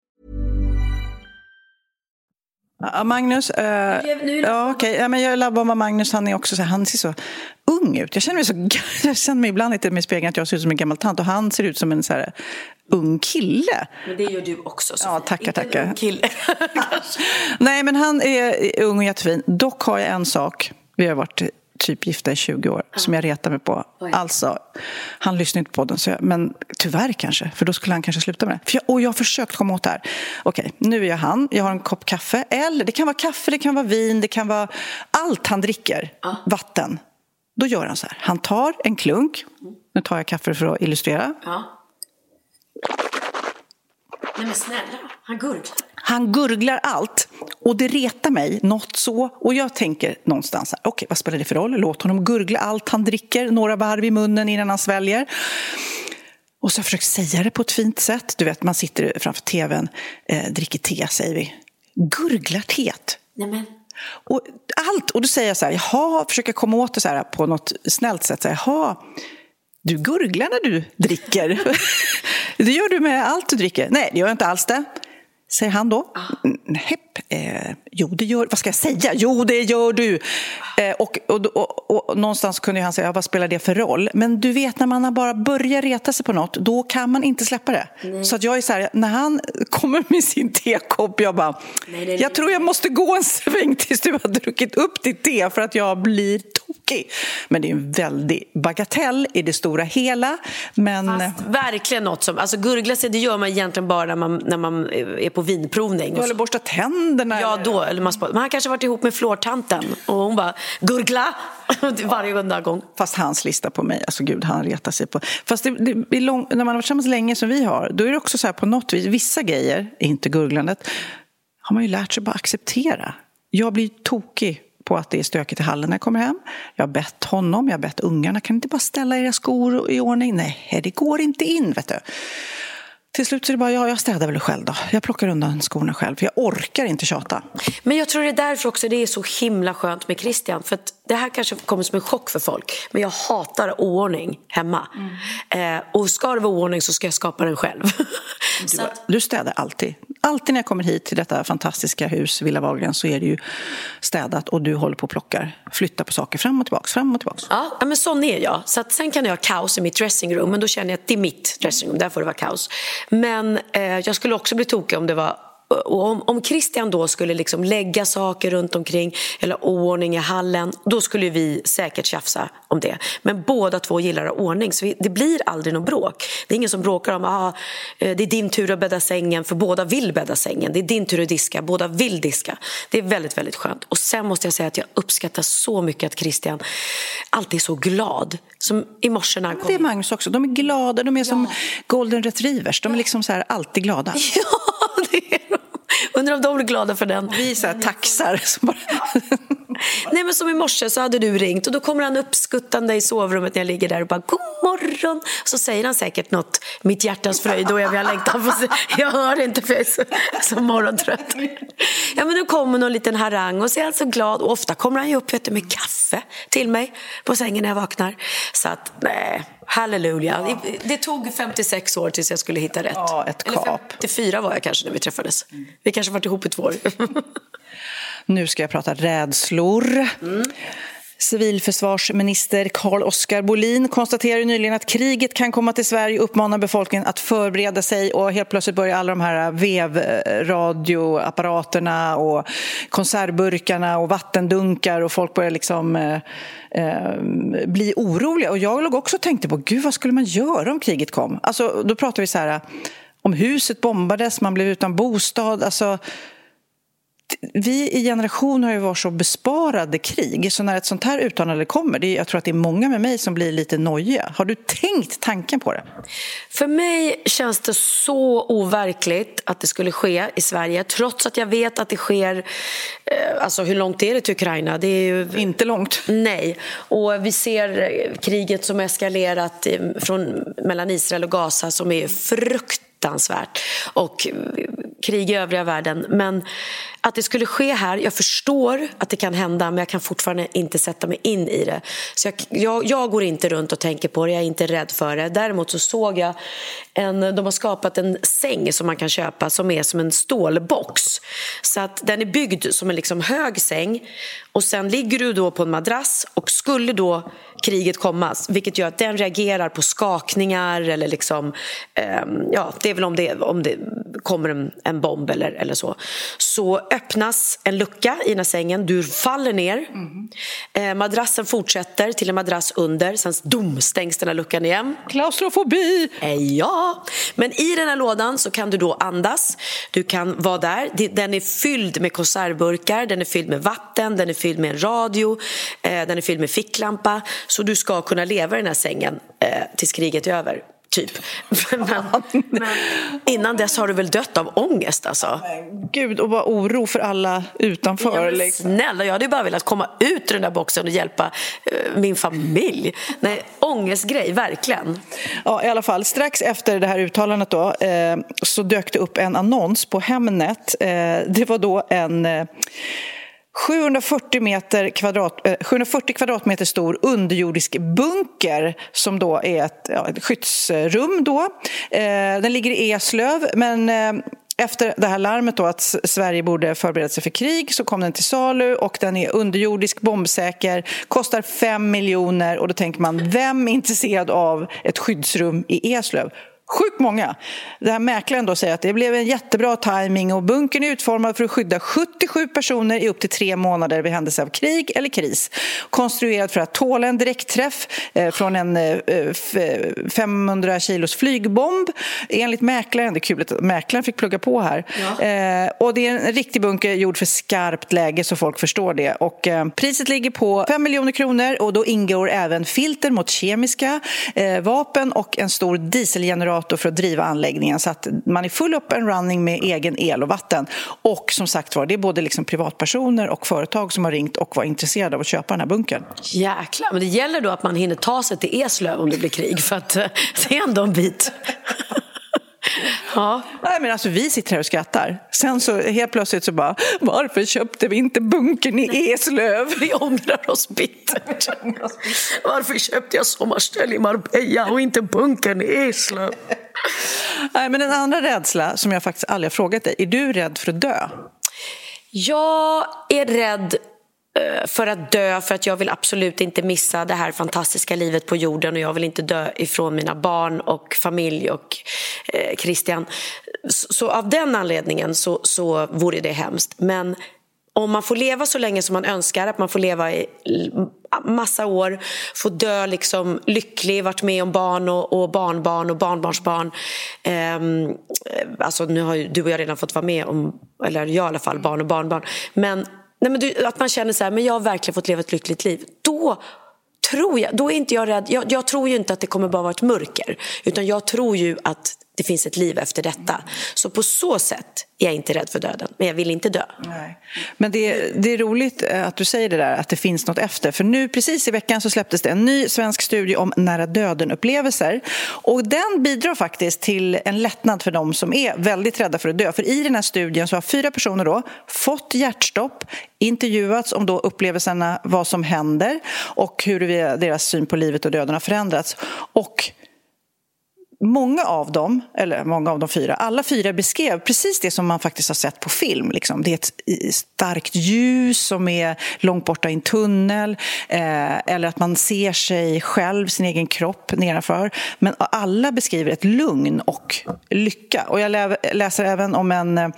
Magnus, eh, ja, okay. ja, men jag labbar med Magnus, han är också så han ser så ung ut. Jag känner mig, så, [LAUGHS] jag känner mig ibland lite med spegeln att jag ser ut som en gammal tant och han ser ut som en så här, ung kille. Men det gör du också, Sofie. Ja, tackar, tackar. Ung kille. [LAUGHS] Nej, men han är ung och jättefin. Dock har jag en sak. Vi har varit typ gifta i 20 år, som jag retar mig på. Oj. Alltså, han lyssnar inte på den, så jag, men tyvärr kanske, för då skulle han kanske sluta med det. För jag, och jag har försökt komma åt det här. Okej, nu är jag han, jag har en kopp kaffe, eller det kan vara kaffe, det kan vara vin, det kan vara allt han dricker, vatten. Då gör han så här, han tar en klunk, nu tar jag kaffe för att illustrera. Ja. Nej men snälla, han gurglar. Han gurglar allt och det retar mig något så. Och jag tänker någonstans, okej vad spelar det för roll? Låt honom gurgla allt han dricker, några varv i munnen innan han sväljer. Och så har jag försökt säga det på ett fint sätt. Du vet, man sitter framför tvn, eh, dricker te säger vi. Gurglar teet. Och allt. Och då säger jag så här, jaha, försöker komma åt det så här på något snällt sätt. Så här, jaha, du gurglar när du dricker. [LAUGHS] det gör du med allt du dricker. Nej, det gör jag inte alls det. Säger han då. Nej, eh, jo det gör, vad ska jag säga? Jo det gör du. Eh, och, och, och, och någonstans kunde han säga, ja, vad spelar det för roll? Men du vet när man har bara börjat reta sig på något, då kan man inte släppa det. Så att jag är så här, när han kommer med sin tekopp, jag bara, nej, nej. jag tror jag måste gå en sväng tills du har druckit upp ditt te för att jag blir tokig. Men det är en väldig bagatell i det stora hela. Men... Fast verkligen något som, alltså gurgla sig det gör man egentligen bara när man, när man är på vinprovning. Du eller borsta tänderna. Ja, eller- då. Eller man, men han kanske varit ihop med flårtanten och hon bara gurgla [LAUGHS] varje enda gång. Fast hans lista på mig, alltså gud, han retar sig på... Fast det, det lång, när man har varit tillsammans länge som vi har, då är det också så här på något vis, vissa grejer, inte gurglandet, har man ju lärt sig bara acceptera. Jag blir tokig på att det är stökigt i hallen när jag kommer hem. Jag har bett honom, jag har bett ungarna, kan ni inte bara ställa era skor i ordning? Nej, det går inte in, vet du. Till slut så är det bara, ja, jag städar väl själv då. Jag plockar undan skorna själv, för jag orkar inte tjata. Men jag tror det är därför också det är så himla skönt med Christian. För att det här kanske kommer som en chock för folk. Men jag hatar oordning hemma. Eh, och ska det vara oordning så ska jag skapa den själv. [LAUGHS] så att, Du städar alltid. Alltid när jag kommer hit till detta fantastiska hus, Villa Wahlgren, så är det ju städat och du håller på och plockar, flyttar på saker fram och tillbaks, fram och tillbaks. ja, men sån är jag. Så att sen kan jag ha kaos i mitt dressingrum. Men då känner jag att det är mitt dressingrum. Där får det vara kaos. Men eh, jag skulle också bli tokig om det var och om, om Christian då skulle liksom lägga saker runt omkring eller oordning i hallen, då skulle vi säkert tjafsa om det. Men båda två gillar att ha ordning, så vi, det blir aldrig något bråk. Det är ingen som bråkar om ah, eh, det är din tur att bädda sängen, för båda vill bädda sängen. Det är din tur att diska, båda vill diska. Det är väldigt, väldigt skönt. Och sen måste jag säga att jag uppskattar så mycket att Christian alltid är så glad. Som i morse när han kom Det är Magnus också. De är glada, de är som golden retrievers. De är liksom så här alltid glada. [LAUGHS] Ja, det är de. [LAUGHS] Undrar om de blir glada för den. Vi är så här taxar som bara... [LAUGHS] Nej men som i morse så hade du ringt och då kommer han uppskuttande i sovrummet när jag ligger där och bara god morgon. Så säger han säkert något, mitt hjärtas fröjd och jag vill Jag hör inte för jag är så, så morgontrött. Ja men då kommer någon liten harang och så är han så glad och ofta kommer han ju upp vet du, med kaffe till mig på sängen när jag vaknar. Så att nej, halleluja. Det, det tog 56 år tills jag skulle hitta rätt. Ja, ett Eller kap. 54 var jag kanske när vi träffades. Vi kanske varit ihop i två år. Nu ska jag prata rädslor. Civilförsvarsminister Carl-Oskar Bolin konstaterade nyligen att kriget kan komma till Sverige och uppmanar befolkningen att förbereda sig och helt plötsligt börjar alla de här eh, vevradioapparaterna och konservburkarna och vattendunkar och folk börjar liksom eh, eh, bli oroliga. Och jag låg också och tänkte på, gud vad skulle man göra om kriget kom? Alltså, då pratar vi så här eh, om huset bombades, man blev utan bostad. Alltså, vi i generation har ju varit så besparade krig, så när ett sånt här uttalande kommer, det är, jag tror att det är många med mig som blir lite nojiga. Har du tänkt tanken på det? För mig känns det så overkligt att det skulle ske i Sverige, trots att jag vet att det sker... Eh, alltså hur långt är det till Ukraina? Det är ju... Inte långt. Nej, och vi ser kriget som eskalerat från, mellan Israel och Gaza som är fruktansvärt och eh, krig i övriga världen. Men att det skulle ske här, jag förstår att det kan hända men jag kan fortfarande inte sätta mig in i det. Så jag, jag, jag går inte runt och tänker på det, jag är inte rädd för det. Däremot så såg jag en, de har skapat en säng som man kan köpa som är som en stålbox. Så att den är byggd som en liksom hög säng och sen ligger du då på en madrass och skulle då kriget komma, vilket gör att den reagerar på skakningar eller liksom, um, ja, det är väl om det, om det kommer en, en bomb eller, eller så. Så öppnas en lucka i den här sängen, du faller ner. Mm. Eh, madrassen fortsätter till en madrass under, sen dum, stängs den här luckan igen. Klaustrofobi! Eh, ja, men i den här lådan så kan du då andas, du kan vara där. Den är fylld med konservburkar, den är fylld med vatten, den är fylld med en radio, eh, den är fylld med ficklampa. Så du ska kunna leva i den här sängen eh, tills kriget är över. Typ. [LAUGHS] Men, men, innan dess har du väl dött av ångest alltså? Gud, och vad oro för alla utanför. Ja, liksom. Snälla, jag hade bara velat komma ut ur den där boxen och hjälpa uh, min familj. Nej, ångestgrej, verkligen. Ja, i alla fall. Strax efter det här uttalandet då, eh, så dök det upp en annons på Hemnet. Eh, det var då en eh, 740, meter kvadrat, eh, 740 kvadratmeter stor underjordisk bunker som då är ett, ja, ett skyddsrum. Då. Eh, den ligger i Eslöv, men eh, efter det här larmet då att Sverige borde förbereda sig för krig så kom den till salu och den är underjordisk, bombsäker, kostar 5 miljoner och då tänker man, vem är intresserad av ett skyddsrum i Eslöv? Sjukt många. Det här mäklaren då säger att det blev en jättebra timing och bunkern är utformad för att skydda 77 personer i upp till tre månader vid händelse av krig eller kris. Konstruerad för att tåla en direktträff eh, från en 500 eh, kilos flygbomb. Enligt mäklaren, det är kul att mäklaren fick plugga på här. Ja. Eh, och det är en riktig bunker gjord för skarpt läge så folk förstår det. Och priset ligger på 5 miljoner kronor och då ingår även filter mot kemiska vapen och en stor dieselgenerator generator för att driva anläggningen så att man är full up and running med egen el och vatten. Och som sagt var, det är både liksom privatpersoner och företag som har ringt och var intresserade av att köpa den här bunkern. Jäklar, men det gäller då att man hinner ta sig till Eslöv om det blir krig för att eh, [LAUGHS] det är ändå en bit. Ja. Nej, men alltså, vi sitter här och skrattar. Sen så helt plötsligt så bara, varför köpte vi inte bunkern i Eslöv? Vi ångrar oss bittert. Varför köpte jag sommarställ i Marbella och inte bunkern i Eslöv? Nej, men en andra rädsla som jag faktiskt aldrig har frågat dig, är du rädd för att dö? Jag är rädd Eh, för att dö, för att jag vill absolut inte missa det här fantastiska livet på jorden och jag vill inte dö ifrån mina barn och familj och eh, Christian. Så, av den anledningen så, så vore det hemskt. Men om man får leva så länge som man önskar, att man får leva i massa år, få dö liksom lycklig, varit med om barn och, och barnbarn och barnbarnsbarn. Ehm, eh, alltså nu har ju du och jag redan fått vara med om, eller jag i alla fall, barn och barnbarn. Men Nej, men du, att man känner så här, men jag har verkligen fått leva ett lyckligt liv. Då tror jag, då är inte jag rädd. Jag, jag tror ju inte att det kommer bara vara ett mörker. Utan jag tror ju att det finns ett liv efter detta. Så på så sätt är jag inte rädd för döden, men jag vill inte dö. Nej. Men det, det är roligt eh, att du säger det där, att det finns något efter. För nu precis i veckan så släpptes det en ny svensk studie om nära döden-upplevelser. Och den bidrar faktiskt till en lättnad för dem som är väldigt rädda för att dö. För i den här studien så har fyra personer då fått hjärtstopp, intervjuats om då upplevelserna, vad som händer och hur deras syn på livet och döden har förändrats. Och många av dem, eller många av de fyra, alla fyra beskrev precis det som man faktiskt har sett på film. Liksom. Det är ett starkt ljus som är långt borta i en tunnel eh, eller att man ser sig själv, sin egen kropp nedanför. Men alla beskriver ett lugn och lycka. Och jag läser även om en, eh,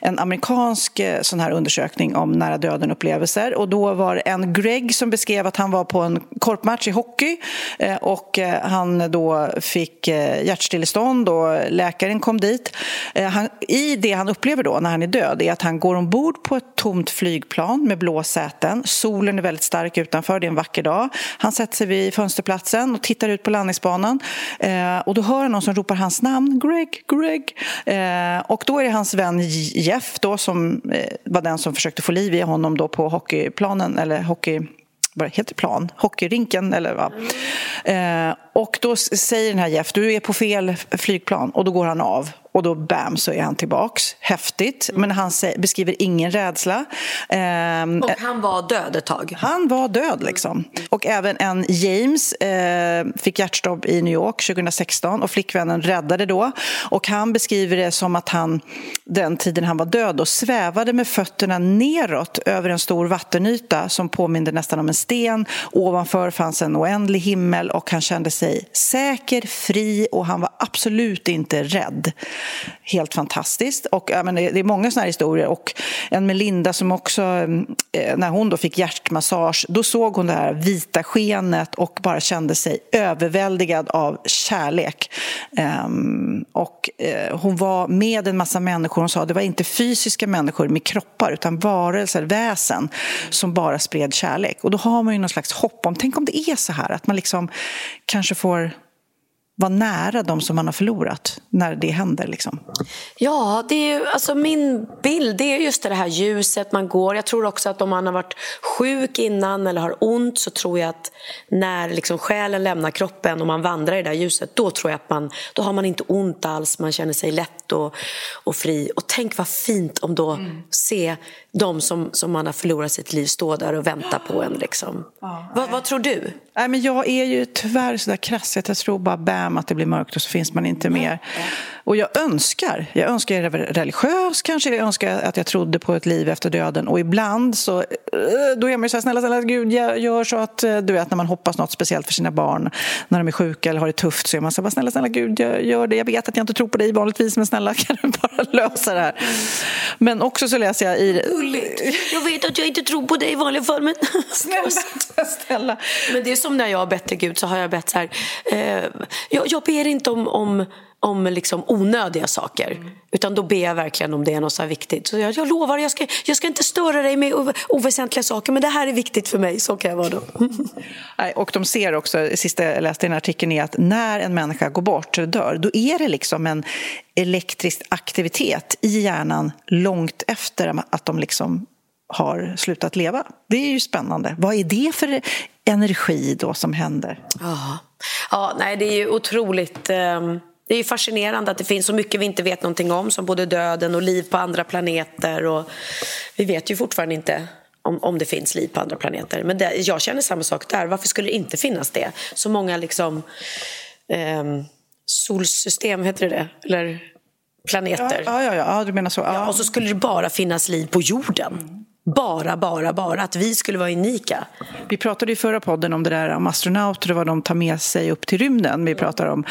en amerikansk eh, sån här undersökning om nära döden-upplevelser. Och då var det en Greg som beskrev att han var på en korpmatch i hockey eh, och eh, han då fick hjärtstillestånd och läkaren kom dit. Eh, han, I det han upplever då när han är död är att han går ombord på ett tomt flygplan med blå säten. Solen är väldigt stark utanför, det är en vacker dag. Han sätter sig vid fönsterplatsen och tittar ut på landningsbanan. Eh, och då hör han någon som ropar hans namn, Greg, Greg. Eh, och då är det hans vän Jeff då, som eh, var den som försökte få liv i honom då på hockeyplanen, eller hockey vad heter plan? Hockeyrinken eller vad? Eh, och då säger den här Jeff, du är på fel flygplan och då går han av och då bam så är han tillbaks. Häftigt. Men han beskriver ingen rädsla. Ehm, och han var död ett tag? Han var död liksom. Och även en James eh, fick hjärtstopp i New York 2016 och flickvännen räddade då. Och han beskriver det som att han den tiden han var död då, svävade med fötterna neråt över en stor vattenyta som påminde nästan om en sten. Ovanför fanns en oändlig himmel och han kände sig säker, fri och han var absolut inte rädd. Helt fantastiskt. Och, ja, men det är många såna här historier. Och en Melinda som också, eh, när hon då fick hjärtmassage, då såg hon det här vita skenet och bara kände sig överväldigad av kärlek. Ehm, och eh, hon var med en massa människor. Hon sa att det var inte fysiska människor med kroppar utan varelser, väsen som bara spred kärlek. Och då har man ju någon slags hopp om, tänk om det är så här att man liksom kanske får vara nära de som man har förlorat när det händer? Liksom? Ja, det är ju, alltså min bild det är just det här ljuset man går. Jag tror också att om man har varit sjuk innan eller har ont så tror jag att när liksom själen lämnar kroppen och man vandrar i det där ljuset då tror jag att man, då har man inte ont alls, man känner sig lätt och, och fri. Och tänk vad fint om då mm. se de som, som man har förlorat sitt liv stå där och vänta på en. Liksom. Ja, vad, vad, tror du? Nej, men jag är ju tyvärr så där krass jag tror bara bam att det blir mörkt och så finns man inte mer. Och jag önskar, jag önskar jag är religiös kanske, jag önskar att jag trodde på ett liv efter döden och ibland så, eh, då är man ju så här, snälla, snälla Gud, gör så att, eh, du vet när man hoppas något speciellt för sina barn, när de är sjuka eller har det tufft så är man så här, snälla, snälla Gud, gör det, jag vet att jag inte tror på dig vanligtvis men snälla [LAUGHS] kan du bara lösa det här. Men också så läser jag i... Gulligt. Jag vet att jag inte tror på dig i vanliga fall men... [LAUGHS] Snälla, snälla. Men det är som när jag har bett till Gud så har jag bett så här, eh, jag, jag ber inte om, om om liksom onödiga saker. Mm. Utan då ber jag verkligen om det är något så viktigt. Så jag, jag lovar, jag ska, jag ska inte störa dig med oväsentliga saker men det här är viktigt för mig. Så kan jag vara då. [LAUGHS] och de ser också, det sista jag läste i den artikeln är att när en människa går bort, dör, då är det liksom en elektrisk aktivitet i hjärnan långt efter att de liksom har slutat leva. Det är ju spännande. Vad är det för energi då som händer? Ja, ja nej, det är ju otroligt... Um det är fascinerande att det finns så mycket vi inte vet någonting om som både döden och liv på andra planeter. Och vi vet ju fortfarande inte om, om det finns liv på andra planeter. Men det, jag känner samma sak där. Varför skulle det inte finnas det? Så många liksom, eh, solsystem, heter det det? Eller planeter. Ja, ja, ja, ja du menar så. Ja. Ja, och så skulle det bara finnas liv på jorden. Bara, bara, bara att vi skulle vara unika. Vi pratade i förra podden om det där om astronauter och vad de tar med sig upp till rymden. Vi pratade om,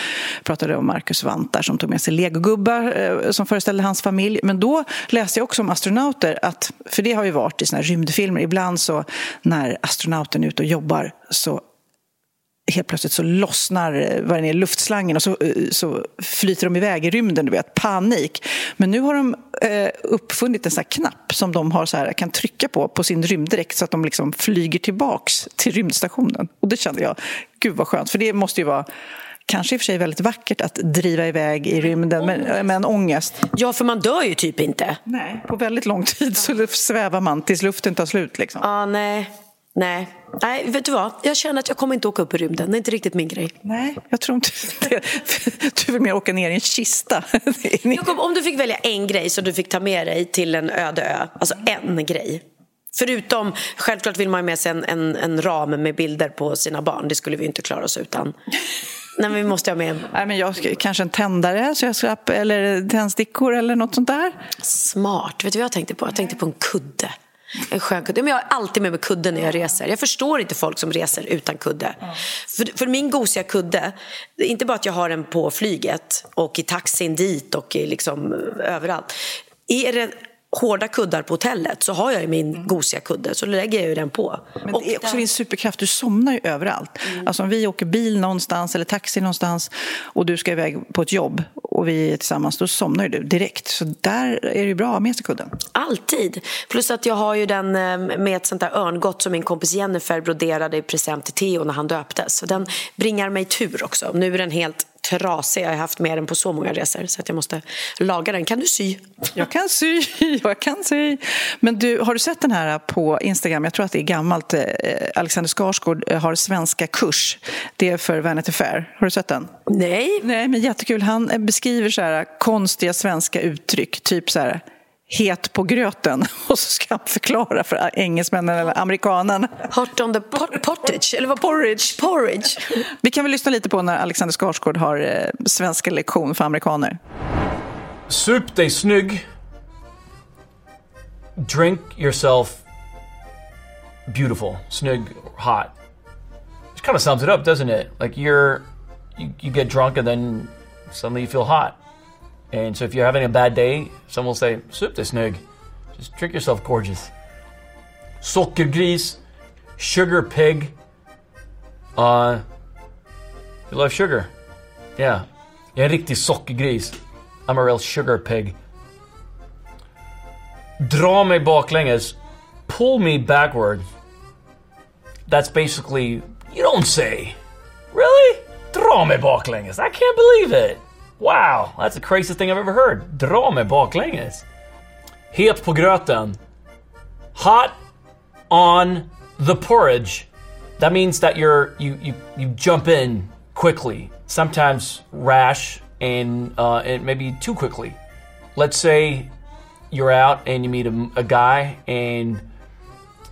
pratade om Marcus Vantar som tog med sig legogubbar eh, som föreställde hans familj. Men då läste jag också om astronauter, att, för det har ju varit i såna rymdfilmer. Ibland så när astronauten är ute och jobbar så helt plötsligt så lossnar eh, vad är, luftslangen och så, eh, så flyter de iväg i rymden, du vet, panik. Men nu har de eh, uppfunnit en sån knapp som de har så här, kan trycka på på sin rymddräkt så att de liksom flyger tillbaks till rymdstationen. Och det kände jag, gud vad skönt, för det måste ju vara kanske i och för sig väldigt vackert att driva iväg i rymden, men, men ångest. Ja, för man dör ju typ inte. Nej, på väldigt lång tid så svävar man tills luften tar slut. Liksom. Ja, nej. Nej. Nej, vet du vad? Jag känner att jag kommer inte åka upp i rymden. Det är inte riktigt min grej. Nej, jag tror inte det. Du vill mer åka ner i en kista. [LAUGHS] Jakob, om du fick välja en grej som du fick ta med dig till en öde ö, alltså en grej. Förutom, självklart vill man ha med sig en, en, en ram med bilder på sina barn. Det skulle vi inte klara oss utan. Nej, men vi måste ha med... Nej, men jag, kanske en tändare, så jag slapp, eller tändstickor eller något sånt där. Smart. Vet du vad jag tänkte på? Jag tänkte på en kudde. En skön kudde. Men jag har alltid med mig kudde när jag reser. Jag förstår inte folk som reser utan kudde. Mm. För, för min gosiga kudde, inte bara att jag har den på flyget och i taxin dit och liksom överallt. Är det hårda kuddar på hotellet så har jag ju min gosiga kudde, så lägger jag ju den på. Men det är också din superkraft, du somnar ju överallt. Mm. Alltså om vi åker bil någonstans eller taxi någonstans och du ska iväg på ett jobb och vi är tillsammans, då somnar du direkt. Så där är det ju bra att ha med sig kudden. Alltid! Plus att jag har ju den eh, med ett sånt där örngott som min kompis Jennifer broderade i present till Theo när han döptes. Så den bringar mig tur också. Nu är den helt trasig. Jag har haft med den på så många resor så att jag måste laga den. Kan du sy? Jag kan sy, [LAUGHS] jag kan sy. Men du, har du sett den här på Instagram? Jag tror att det är gammalt. Eh, Alexander Skarsgård har svenska kurs. Det är för Vanity Fair. Har du sett den? Nej. Nej, men jättekul. Han beskriver så här konstiga svenska uttryck. Typ så här het på gröten [LAUGHS] och så ska han förklara för engelsmännen eller amerikanen. Hot on the pot pottage, eller vad? Porridge. Porridge. Vi kan väl lyssna lite på när Alexander Skarsgård har eh, svenska lektion för amerikaner. Sup dig snygg. Drink yourself beautiful, snygg, hot. It kind of sums it up, doesn't it? Like you're, you, you get drunk and then suddenly you feel hot. And so if you're having a bad day, someone will say, Sup this snygg. Just drink yourself gorgeous. Sockergris, sugar pig. Uh, you love sugar. Yeah. En riktig sockergris. I'm a real sugar pig. Dra mig baklänges. Pull me backwards. That's basically, you don't say. Really? Dra mig baklänges. I can't believe it. Wow, that's the craziest thing I've ever heard. Dra mig baklänges. Het på gröten. Hot on the porridge. That means that you're you you you jump in quickly. Sometimes rash and uh, and maybe too quickly. Let's say you're out and you meet a, a guy and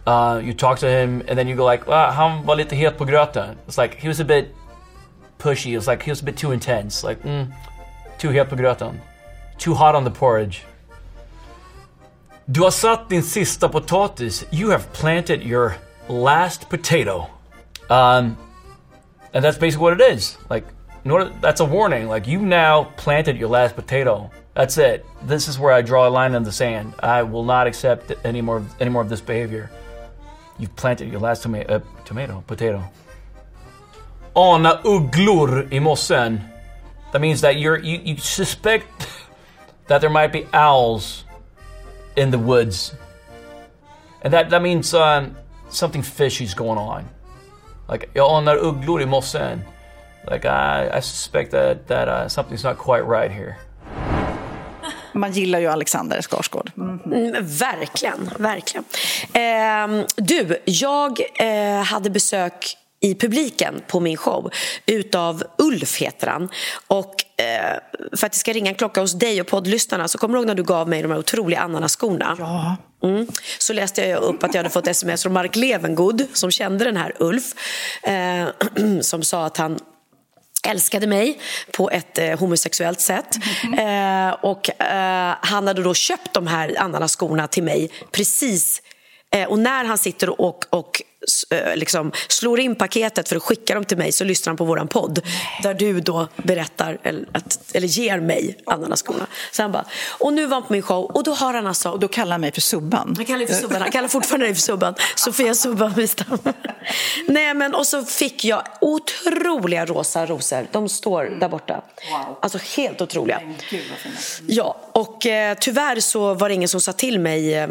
uh, you talk to him and then you go like, ah, han var lite het på gröten. It's like he was a bit pushy. It's like he was a bit too intense. Like, mm, too het på gröten. Too hot on the porridge. Du har satt din sista potatis. You have planted your last potato. Um, and that's basically what it is. Like, that's a warning. Like, you now planted your last potato. That's it. This is where I draw a line in the sand. I will not accept any more, any more of this behavior. You've planted your last toma- uh, tomato, potato. Ana ugglor i mossen. That means that you're, you, you suspect that there might be owls in the woods. And that, that means um, something fishy's going on. Like, jag anar ugglor i mossen. Like, I, I suspect that, that uh, something's not quite right here. Man gillar ju Alexander Skarsgård. Mm. Mm, verkligen, verkligen. Eh, du, jag eh, hade besök i publiken på min show utav Ulf heter han. Och eh, för att det ska ringa en klocka hos dig och poddlyssnarna så kommer du ihåg när du gav mig de här otroliga ananaskorna? Ja. Mm. Så läste jag upp att jag hade fått sms från Mark Levengood som kände den här Ulf. Eh, [CLEARS THROAT] som sa att han älskade mig på ett eh, homosexuellt sätt. Mm. [LAUGHS] Och eh, Han hade då köpt de här ananaskorna till mig precis eh, och när han sitter och, och liksom slår in paketet för att skicka dem till mig så lyssnar han på vår podd. Där du då berättar att, eller ger mig ananaskorna. Så han bara, och nu var han på min show och då har han alltså... Och då kallar han mig för Subban. Han kallar, för Subban. han kallar fortfarande dig för Subban. Sofia Subban Wistam. Nej men och så fick jag otroliga rosa rosor. De står där borta. Wow. Alltså helt otroliga. Gud, ja, och eh, tyvärr så var det ingen som sa till mig eh,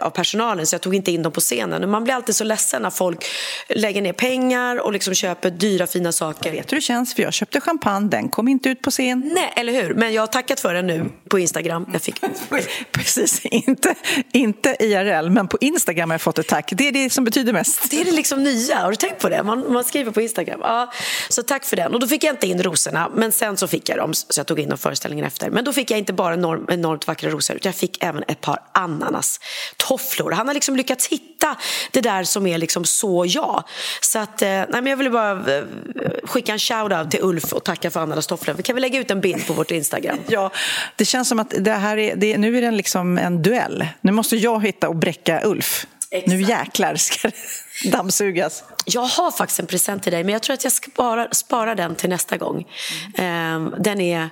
av personalen så jag tog inte in dem på scenen. Men man blir alltid så ledsen när folk lägger ner pengar och liksom köper dyra fina saker. Jag vet hur det känns för jag köpte champagne, den kom inte ut på scen. Nej, eller hur? Men jag har tackat för den nu på Instagram. Jag fick... [LAUGHS] Precis, inte, inte IRL men på Instagram har jag fått ett tack. Det är det som betyder mest. Det är det liksom nya, har du tänkt på det? Man, man skriver på Instagram. Ja, så tack för den. Och då fick jag inte in rosorna, men sen så fick jag dem så jag tog in dem föreställningen efter. Men då fick jag inte bara enorm, enormt vackra rosor utan jag fick även ett par ananas tofflor. Han har liksom lyckats hitta det där som är liksom så jag. Så att, eh, nej, men jag ville bara eh, skicka en shout-out till Ulf och tacka för Anna tofflor. Vi kan väl lägga ut en bild på vårt Instagram? [LAUGHS] ja, det känns som att det här är, det, nu är det liksom en duell. Nu måste jag hitta och bräcka Ulf. Exakt. Nu jäklar ska det [LAUGHS] dammsugas. Jag har faktiskt en present till dig, men jag tror att jag ska spara, spara den till nästa gång. Mm. Den är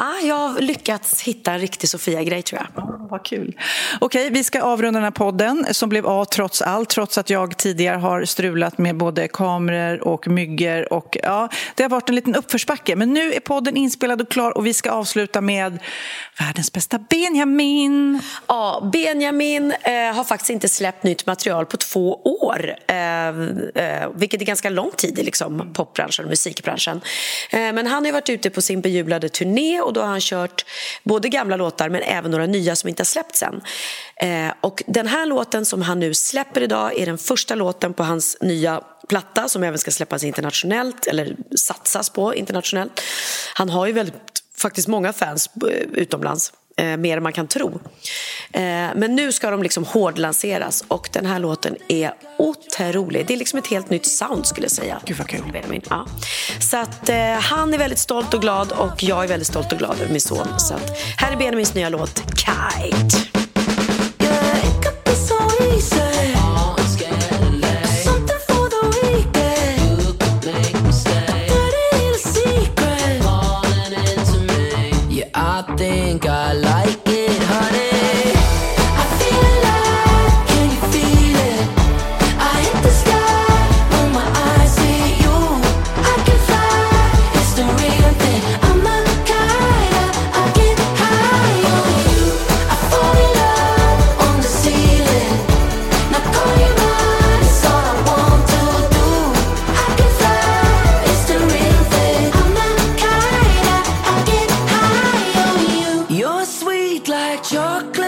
Ah, jag har lyckats hitta en riktig Sofia-grej tror jag. Oh, vad kul. Okej, vi ska avrunda den här podden som blev av trots allt, trots att jag tidigare har strulat med både kameror och myggor och ja, det har varit en liten uppförsbacke. Men nu är podden inspelad och klar och vi ska avsluta med världens bästa Benjamin. Ja, Benjamin eh, har faktiskt inte släppt nytt material på två år, eh, eh, vilket är ganska lång tid i liksom, popbranschen och musikbranschen. Eh, men han har varit ute på sin bejublade turné och då har han kört både gamla låtar men även några nya som inte har släppts än. Eh, och den här låten som han nu släpper idag är den första låten på hans nya platta som även ska släppas internationellt eller satsas på internationellt. Han har ju väldigt, faktiskt många fans eh, utomlands eh, mer än man kan tro. Eh, men nu ska de liksom hårdlanseras och den här låten är otrolig. Det är liksom ett helt nytt sound skulle jag säga. Gud vad kul. Ja. Så att eh, han är väldigt stolt och glad och jag är väldigt stolt och glad över min son. Så att här är Benjamins nya låt Kite. chocolate.